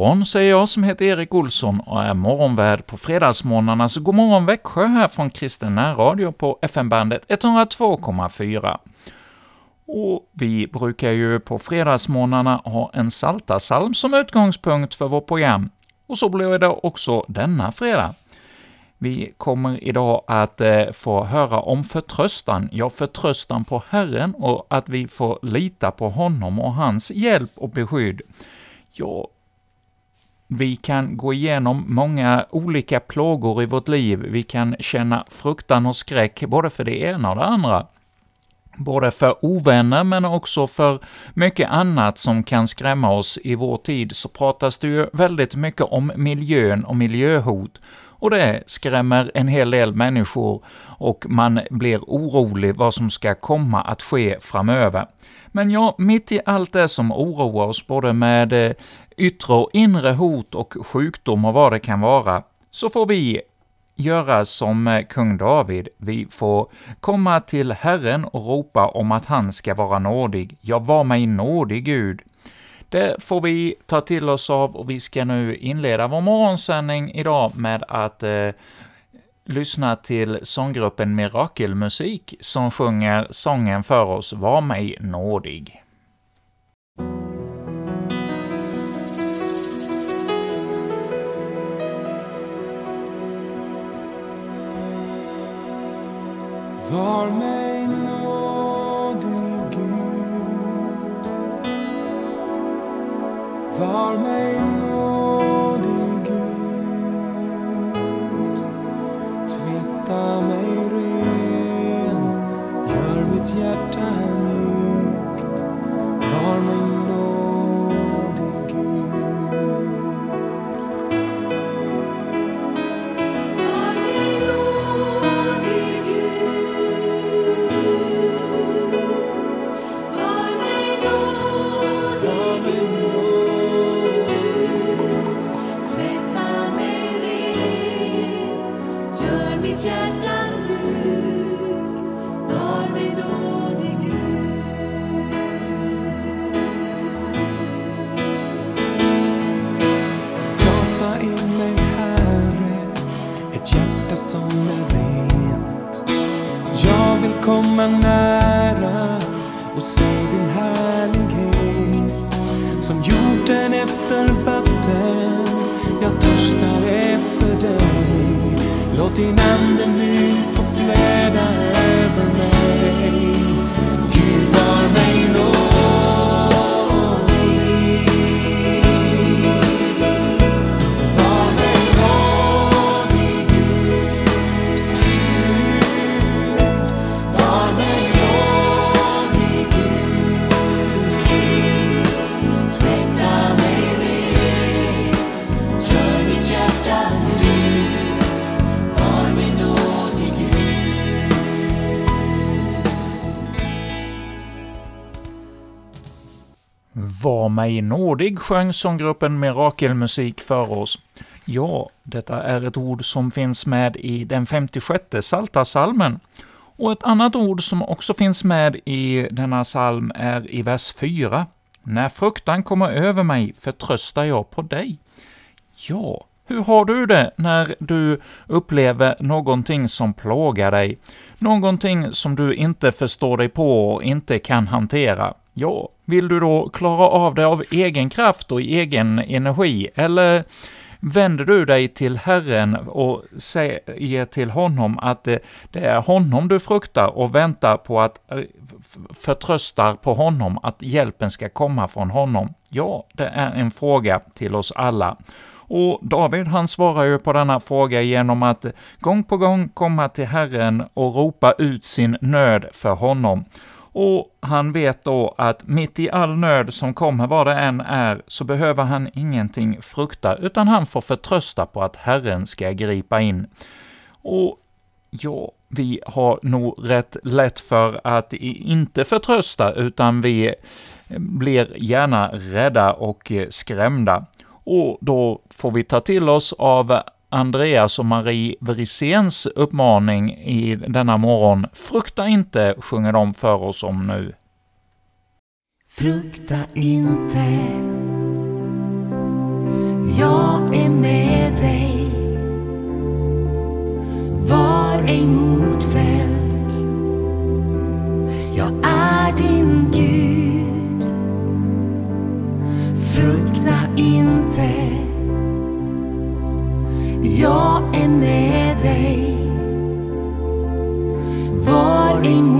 Morgon, säger jag som heter Erik Olsson och är morgonvärd på fredagsmorgnarnas God morgon Växjö här från Kristen Radio på FM-bandet 102,4. Och vi brukar ju på fredagsmorgnarna ha en saltasalm som utgångspunkt för vårt program, och så blir det också denna fredag. Vi kommer idag att eh, få höra om förtröstan, ja, förtröstan på Herren och att vi får lita på honom och hans hjälp och beskydd. Ja, vi kan gå igenom många olika plågor i vårt liv, vi kan känna fruktan och skräck både för det ena och det andra. Både för ovänner, men också för mycket annat som kan skrämma oss i vår tid, så pratas det ju väldigt mycket om miljön och miljöhot, och det skrämmer en hel del människor och man blir orolig vad som ska komma att ske framöver. Men ja, mitt i allt det som oroar oss, både med eh, yttre och inre hot och sjukdom och vad det kan vara, så får vi göra som eh, kung David, vi får komma till Herren och ropa om att han ska vara nådig. Ja, var mig nådig, Gud. Det får vi ta till oss av och vi ska nu inleda vår morgonsändning idag med att eh, lyssna till sånggruppen Mirakelmusik som sjunger sången för oss ”Var mig nådig”. Var mig nådig Gud. Var mig som är rent. Jag vill komma nära och se din härlighet. Som jorden efter vatten, jag törstar efter dig. Låt din ande nu få flöda över mig. Var mig nådig, sjöng sånggruppen Mirakelmusik för oss. Ja, detta är ett ord som finns med i den 56 Saltasalmen. Och ett annat ord som också finns med i denna psalm är i vers 4. När fruktan kommer över mig förtröstar jag på dig. Ja, hur har du det när du upplever någonting som plågar dig? Någonting som du inte förstår dig på och inte kan hantera? Ja, vill du då klara av det av egen kraft och egen energi, eller vänder du dig till Herren och säger till honom att det, det är honom du fruktar och väntar på att, eh, förtröstar på honom, att hjälpen ska komma från honom? Ja, det är en fråga till oss alla. Och David han svarar ju på denna fråga genom att gång på gång komma till Herren och ropa ut sin nöd för honom. Och han vet då att mitt i all nöd som kommer, vad det än är, så behöver han ingenting frukta, utan han får förtrösta på att Herren ska gripa in. Och ja, vi har nog rätt lätt för att inte förtrösta, utan vi blir gärna rädda och skrämda. Och då får vi ta till oss av Andreas och Marie Vriséns uppmaning i denna morgon. Frukta inte, sjunger de för oss om nu. Frukta inte Jag är med dig. Var ej motfälld. Jag är din Gud. Frukta inte. Jag är med dig. Var emot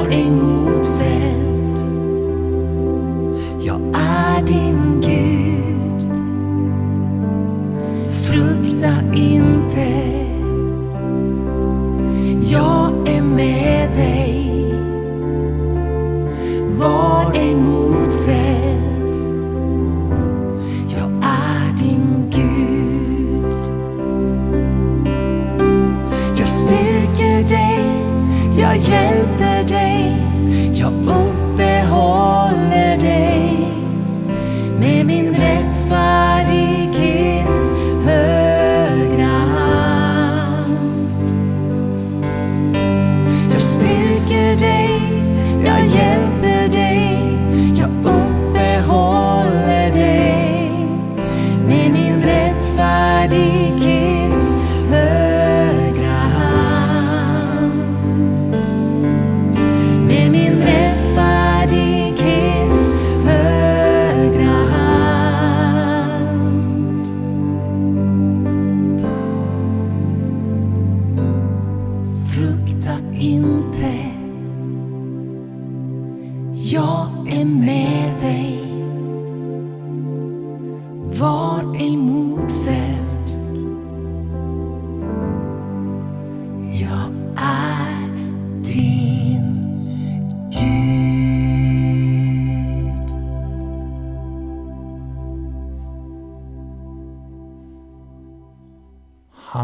Var ej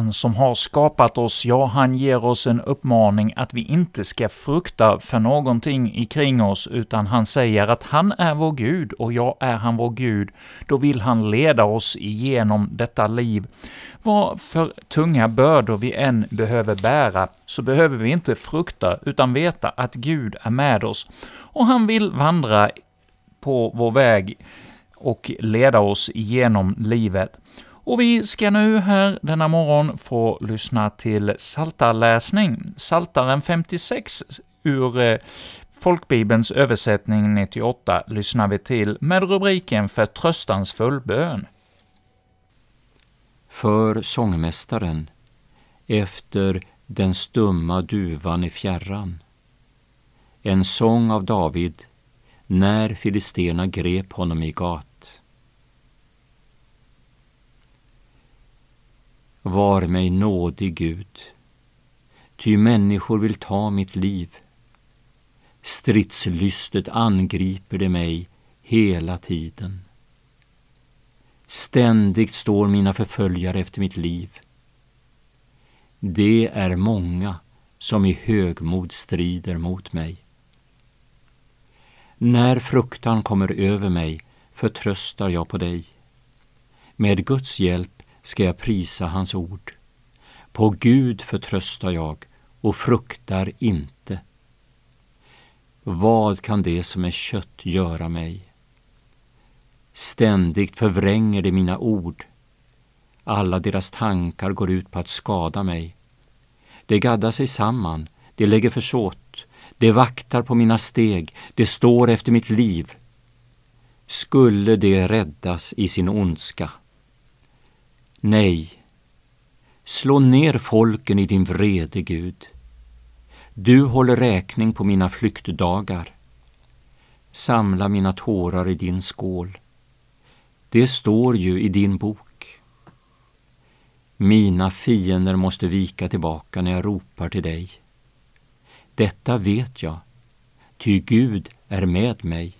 Han som har skapat oss, ja, han ger oss en uppmaning att vi inte ska frukta för någonting ikring oss, utan han säger att han är vår Gud, och ja, är han vår Gud, då vill han leda oss igenom detta liv. Vad för tunga bördor vi än behöver bära, så behöver vi inte frukta, utan veta att Gud är med oss, och han vill vandra på vår väg och leda oss igenom livet. Och vi ska nu här denna morgon få lyssna till saltarläsning. Saltaren 56 ur eh, Folkbibelns översättning 98 lyssnar vi till med rubriken för tröstans fullbön. för sångmästaren efter den stumma duvan i fjärran. En sång av David när filisterna grep honom i gat. Var mig nådig, Gud, ty människor vill ta mitt liv. Stridslystet angriper det mig hela tiden. Ständigt står mina förföljare efter mitt liv. Det är många som i högmod strider mot mig. När fruktan kommer över mig förtröstar jag på dig. Med Guds hjälp ska jag prisa hans ord. På Gud förtröstar jag och fruktar inte. Vad kan det som är kött göra mig? Ständigt förvränger de mina ord. Alla deras tankar går ut på att skada mig. De gaddar sig samman, de lägger försåt, de vaktar på mina steg, de står efter mitt liv. Skulle de räddas i sin ondska? Nej, slå ner folken i din vrede, Gud. Du håller räkning på mina flyktdagar. Samla mina tårar i din skål. Det står ju i din bok. Mina fiender måste vika tillbaka när jag ropar till dig. Detta vet jag, ty Gud är med mig.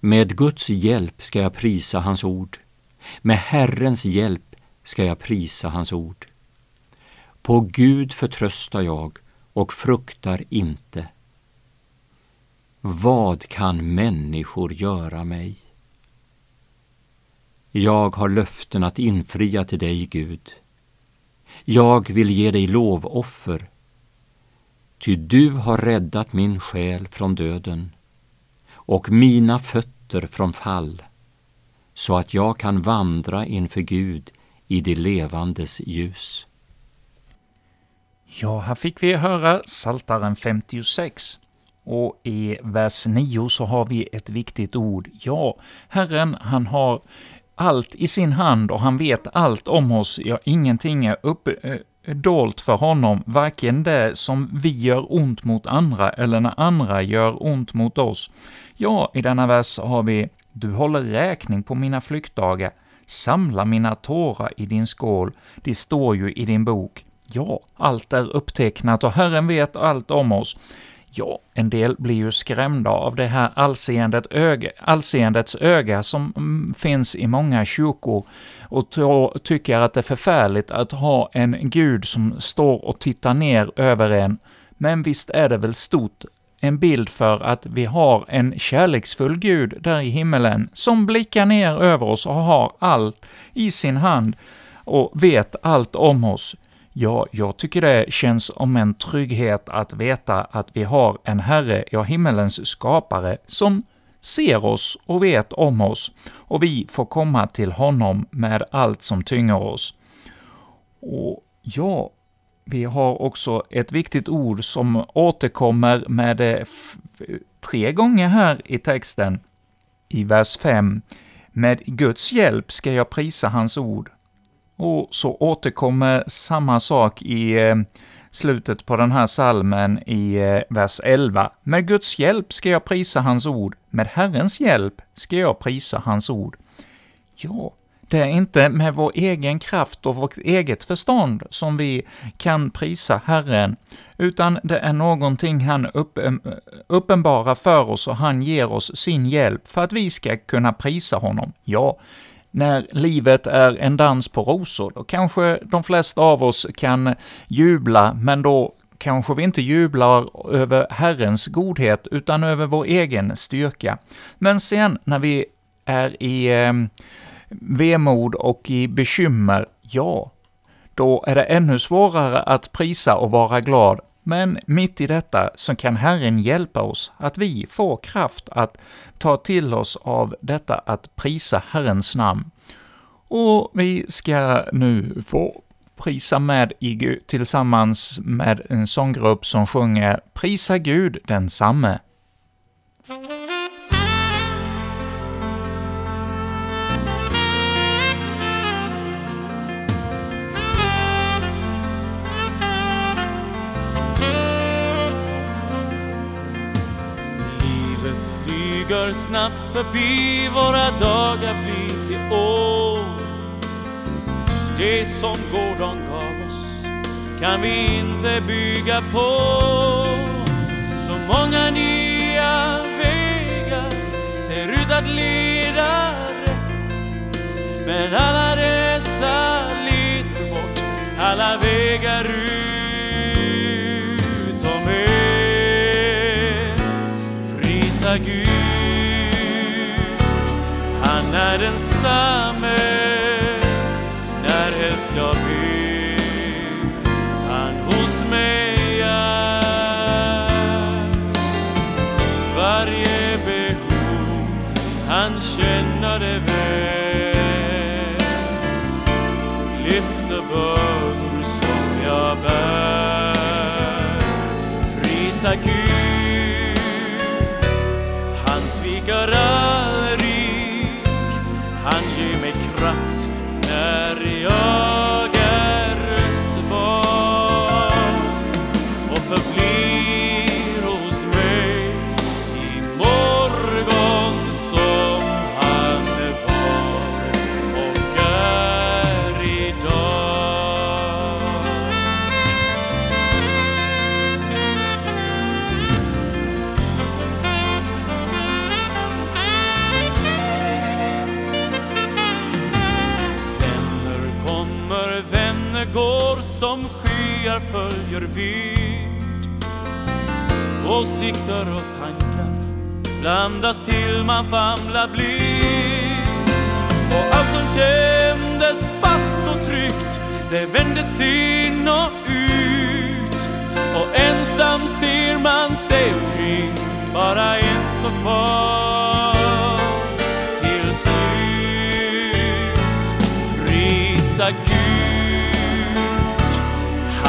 Med Guds hjälp ska jag prisa hans ord. Med Herrens hjälp ska jag prisa hans ord. På Gud förtröstar jag och fruktar inte. Vad kan människor göra mig? Jag har löften att infria till dig, Gud. Jag vill ge dig lovoffer, ty du har räddat min själ från döden och mina fötter från fall, så att jag kan vandra inför Gud i det levandes ljus. Ja, här fick vi höra Saltaren 56. Och i vers 9 så har vi ett viktigt ord. Ja, Herren, han har allt i sin hand och han vet allt om oss. Ja, ingenting är upp, äh, dolt för honom, varken det som vi gör ont mot andra eller när andra gör ont mot oss. Ja, i denna vers har vi ”Du håller räkning på mina flyktdagar, samla mina tårar i din skål, de står ju i din bok. Ja, allt är upptecknat och Herren vet allt om oss. Ja, en del blir ju skrämda av det här allseendet öga, allseendets öga som mm, finns i många kyrkor och tycker att det är förfärligt att ha en gud som står och tittar ner över en. Men visst är det väl stort en bild för att vi har en kärleksfull Gud där i himmelen, som blickar ner över oss och har allt i sin hand och vet allt om oss. Ja, jag tycker det känns som en trygghet att veta att vi har en Herre, ja, himmelens skapare, som ser oss och vet om oss, och vi får komma till honom med allt som tynger oss. Och ja, vi har också ett viktigt ord som återkommer med tre gånger här i texten, i vers 5. Med Guds hjälp ska jag prisa hans ord. Och så återkommer samma sak i eh, slutet på den här salmen i eh, vers 11. Med Guds hjälp ska jag prisa hans ord, med Herrens hjälp ska jag prisa hans ord. Ja, det är inte med vår egen kraft och vårt eget förstånd som vi kan prisa Herren, utan det är någonting han eh, uppenbarar för oss och han ger oss sin hjälp för att vi ska kunna prisa honom. Ja, när livet är en dans på rosor, då kanske de flesta av oss kan jubla, men då kanske vi inte jublar över Herrens godhet, utan över vår egen styrka. Men sen när vi är i eh, vemod och i bekymmer, ja, då är det ännu svårare att prisa och vara glad, men mitt i detta så kan Herren hjälpa oss, att vi får kraft att ta till oss av detta att prisa Herrens namn. Och vi ska nu få prisa med i, tillsammans med en sånggrupp som sjunger ”Prisa Gud densamme”. Flyger snabbt förbi, våra dagar blir till år. Det som gårdagen gav oss kan vi inte bygga på. Så många nya vägar ser ut att leda rätt. Men alla dessa leder bort, alla vägar utom Gud är densamme närhelst jag ber han hos mig är. Varje behov han känner det väl lyfter bördor som jag bär. Prisa Gud, följer. Åsikter och tankar blandas till man famlar blind. Och allt som kändes fast och tryggt, det vändes in och ut. Och ensam ser man sig omkring, bara en står kvar.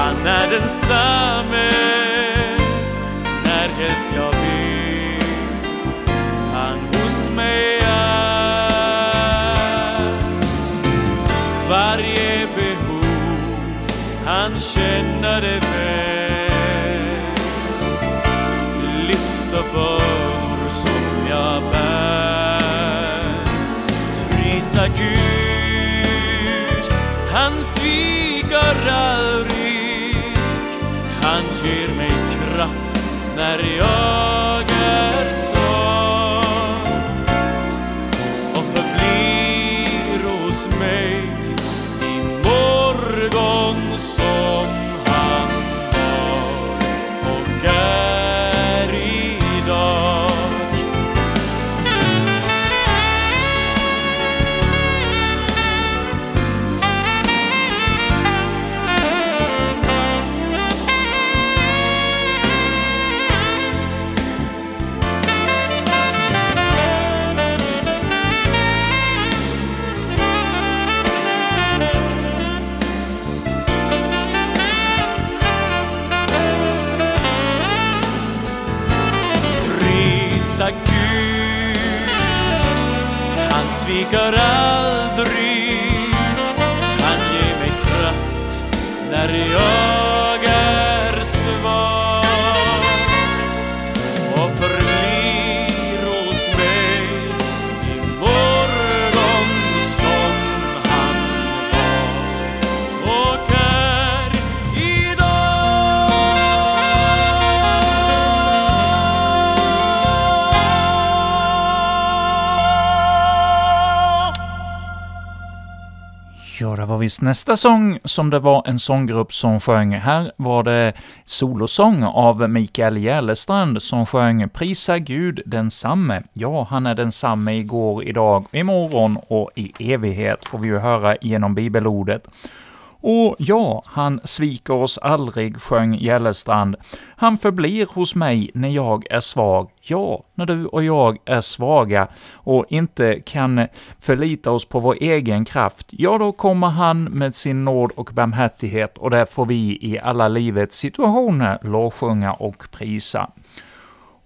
Han är densamme när helst jag vill. Han hos mig är varje behov, han känner det väl. Lyfta bördor som jag bär. Prisa Gud, han sviker allt när jag Ja, nästa sång som det var en sånggrupp som sjöng. Här var det solosång av Mikael Järlestrand som sjöng ”Prisa Gud densamme”. Ja, han är densamme igår, idag, imorgon och i evighet, får vi ju höra genom bibelordet. Och ja, han sviker oss aldrig, sjöng Gällestrand. Han förblir hos mig när jag är svag. Ja, när du och jag är svaga och inte kan förlita oss på vår egen kraft, ja, då kommer han med sin nåd och barmhärtighet och det får vi i alla livets situationer lovsjunga och prisa.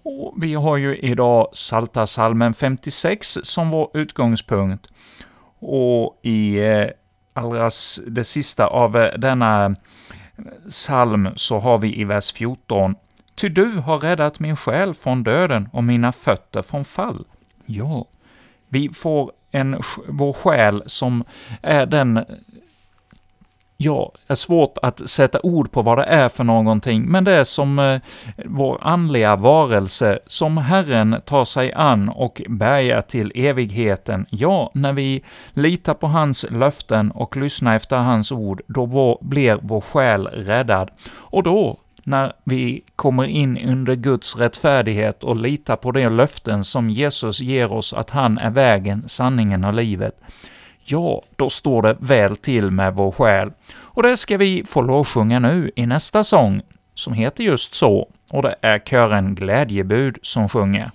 Och vi har ju idag Psaltarpsalmen 56 som vår utgångspunkt. Och i eh, allra det sista av eh, denna psalm så har vi i vers 14 Ty du har räddat min själ från döden och mina fötter från fall. Ja, vi får en, vår själ som är den Ja, är svårt att sätta ord på vad det är för någonting, men det är som eh, vår andliga varelse som Herren tar sig an och bärgar till evigheten. Ja, när vi litar på hans löften och lyssnar efter hans ord, då vår, blir vår själ räddad. Och då, när vi kommer in under Guds rättfärdighet och litar på de löften som Jesus ger oss att han är vägen, sanningen och livet, ja, då står det väl till med vår själ. Och det ska vi få lovsjunga nu i nästa sång, som heter just så, och det är kören Glädjebud som sjunger.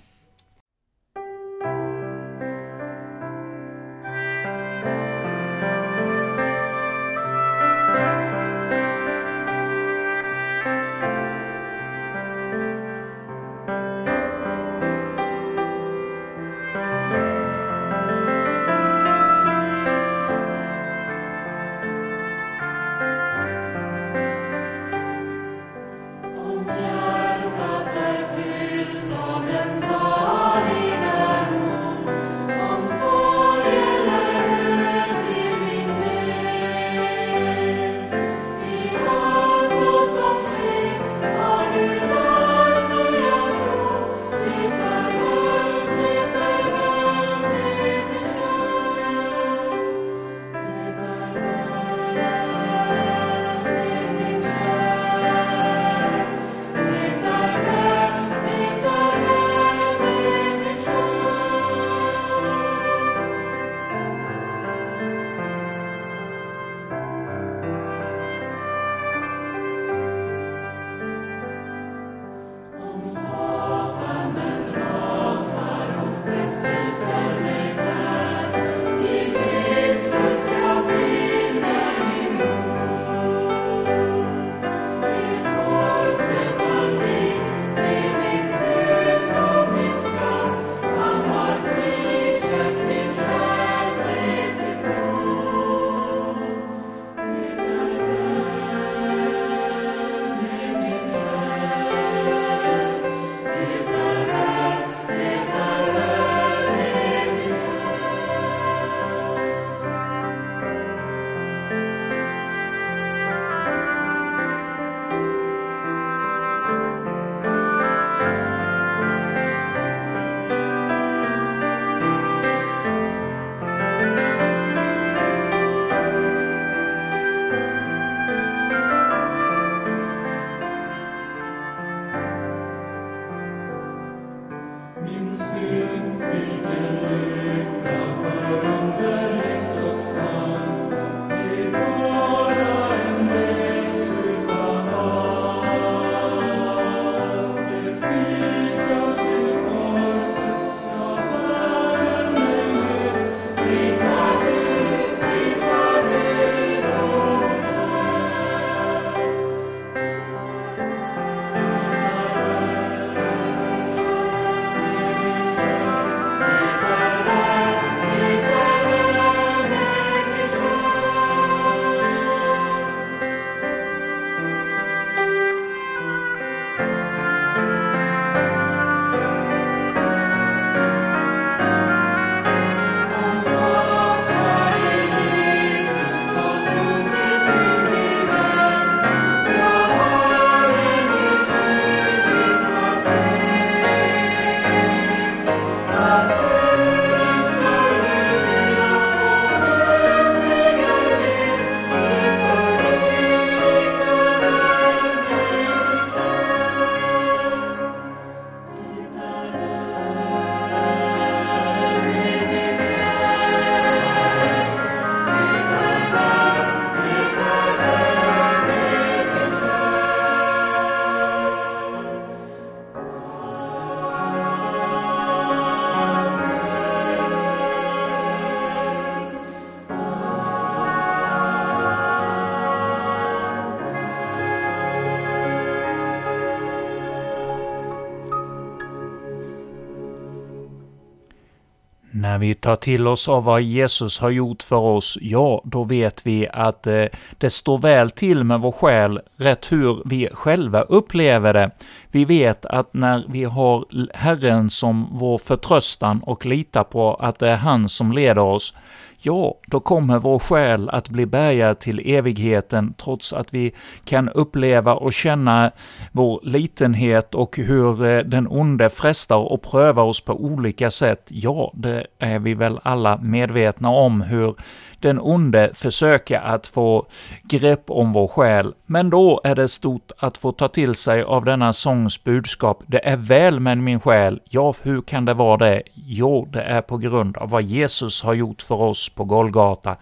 Vi tar till oss av vad Jesus har gjort för oss, ja, då vet vi att eh, det står väl till med vår själ, rätt hur vi själva upplever det. Vi vet att när vi har Herren som vår förtröstan och litar på att det är han som leder oss, ja, då kommer vår själ att bli bärgad till evigheten, trots att vi kan uppleva och känna vår litenhet och hur eh, den onde frestar och prövar oss på olika sätt. Ja, det är vi väl alla medvetna om, hur den onde försöker att få grepp om vår själ, men då är det stort att få ta till sig av denna sångs budskap. Det är väl med min själ. Ja, hur kan det vara det? Jo, det är på grund av vad Jesus har gjort för oss på Golgata.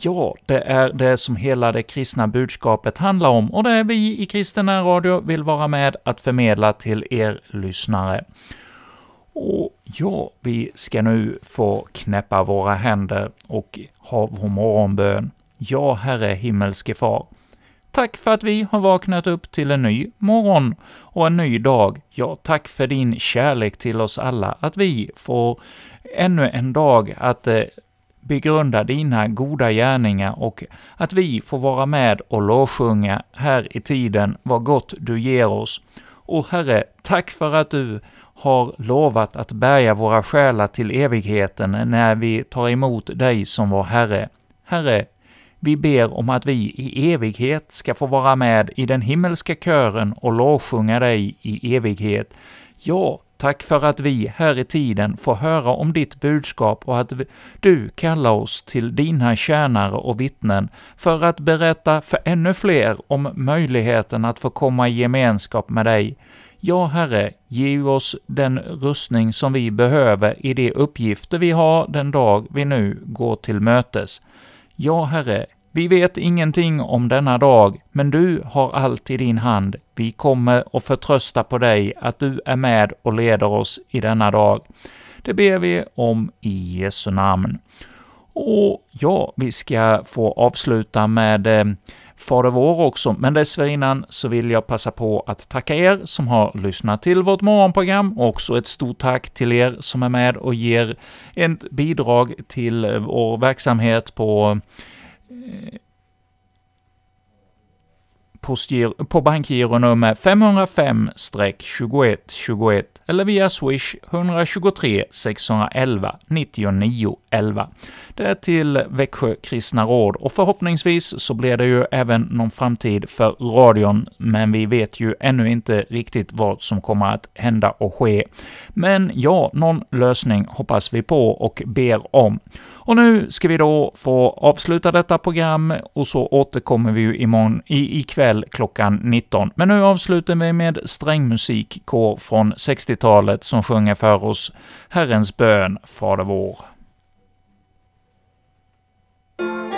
Ja, det är det som hela det kristna budskapet handlar om, och det är vi i Kristen Radio vill vara med att förmedla till er lyssnare. Och ja, vi ska nu få knäppa våra händer och ha vår morgonbön. Ja, Herre himmelske Far, Tack för att vi har vaknat upp till en ny morgon och en ny dag. Ja, tack för din kärlek till oss alla, att vi får ännu en dag att eh, begrunda dina goda gärningar och att vi får vara med och lovsjunga här i tiden vad gott du ger oss. Och Herre, tack för att du har lovat att bärga våra själar till evigheten när vi tar emot dig som vår Herre. Herre, vi ber om att vi i evighet ska få vara med i den himmelska kören och lovsjunga dig i evighet. Ja, tack för att vi här i tiden får höra om ditt budskap och att du kallar oss till dina tjänare och vittnen för att berätta för ännu fler om möjligheten att få komma i gemenskap med dig. Ja, Herre, ge oss den rustning som vi behöver i de uppgifter vi har den dag vi nu går till mötes. Ja, Herre, vi vet ingenting om denna dag, men du har allt i din hand. Vi kommer att förtrösta på dig, att du är med och leder oss i denna dag. Det ber vi om i Jesu namn. Och ja, vi ska få avsluta med eh, Fader vår också, men dessförinnan så vill jag passa på att tacka er som har lyssnat till vårt morgonprogram, och också ett stort tack till er som är med och ger ett bidrag till eh, vår verksamhet på på bankgironummer 505-2121 eller via Swish 123 611 99 11. Det är till Växjö Kristna Råd och förhoppningsvis så blir det ju även någon framtid för radion, men vi vet ju ännu inte riktigt vad som kommer att hända och ske. Men ja, någon lösning hoppas vi på och ber om. Och nu ska vi då få avsluta detta program och så återkommer vi ju imorgon, i, ikväll klockan 19. Men nu avslutar vi med strängmusikkår från 60-talet som sjunger för oss Herrens bön, Fader vår. Thank you.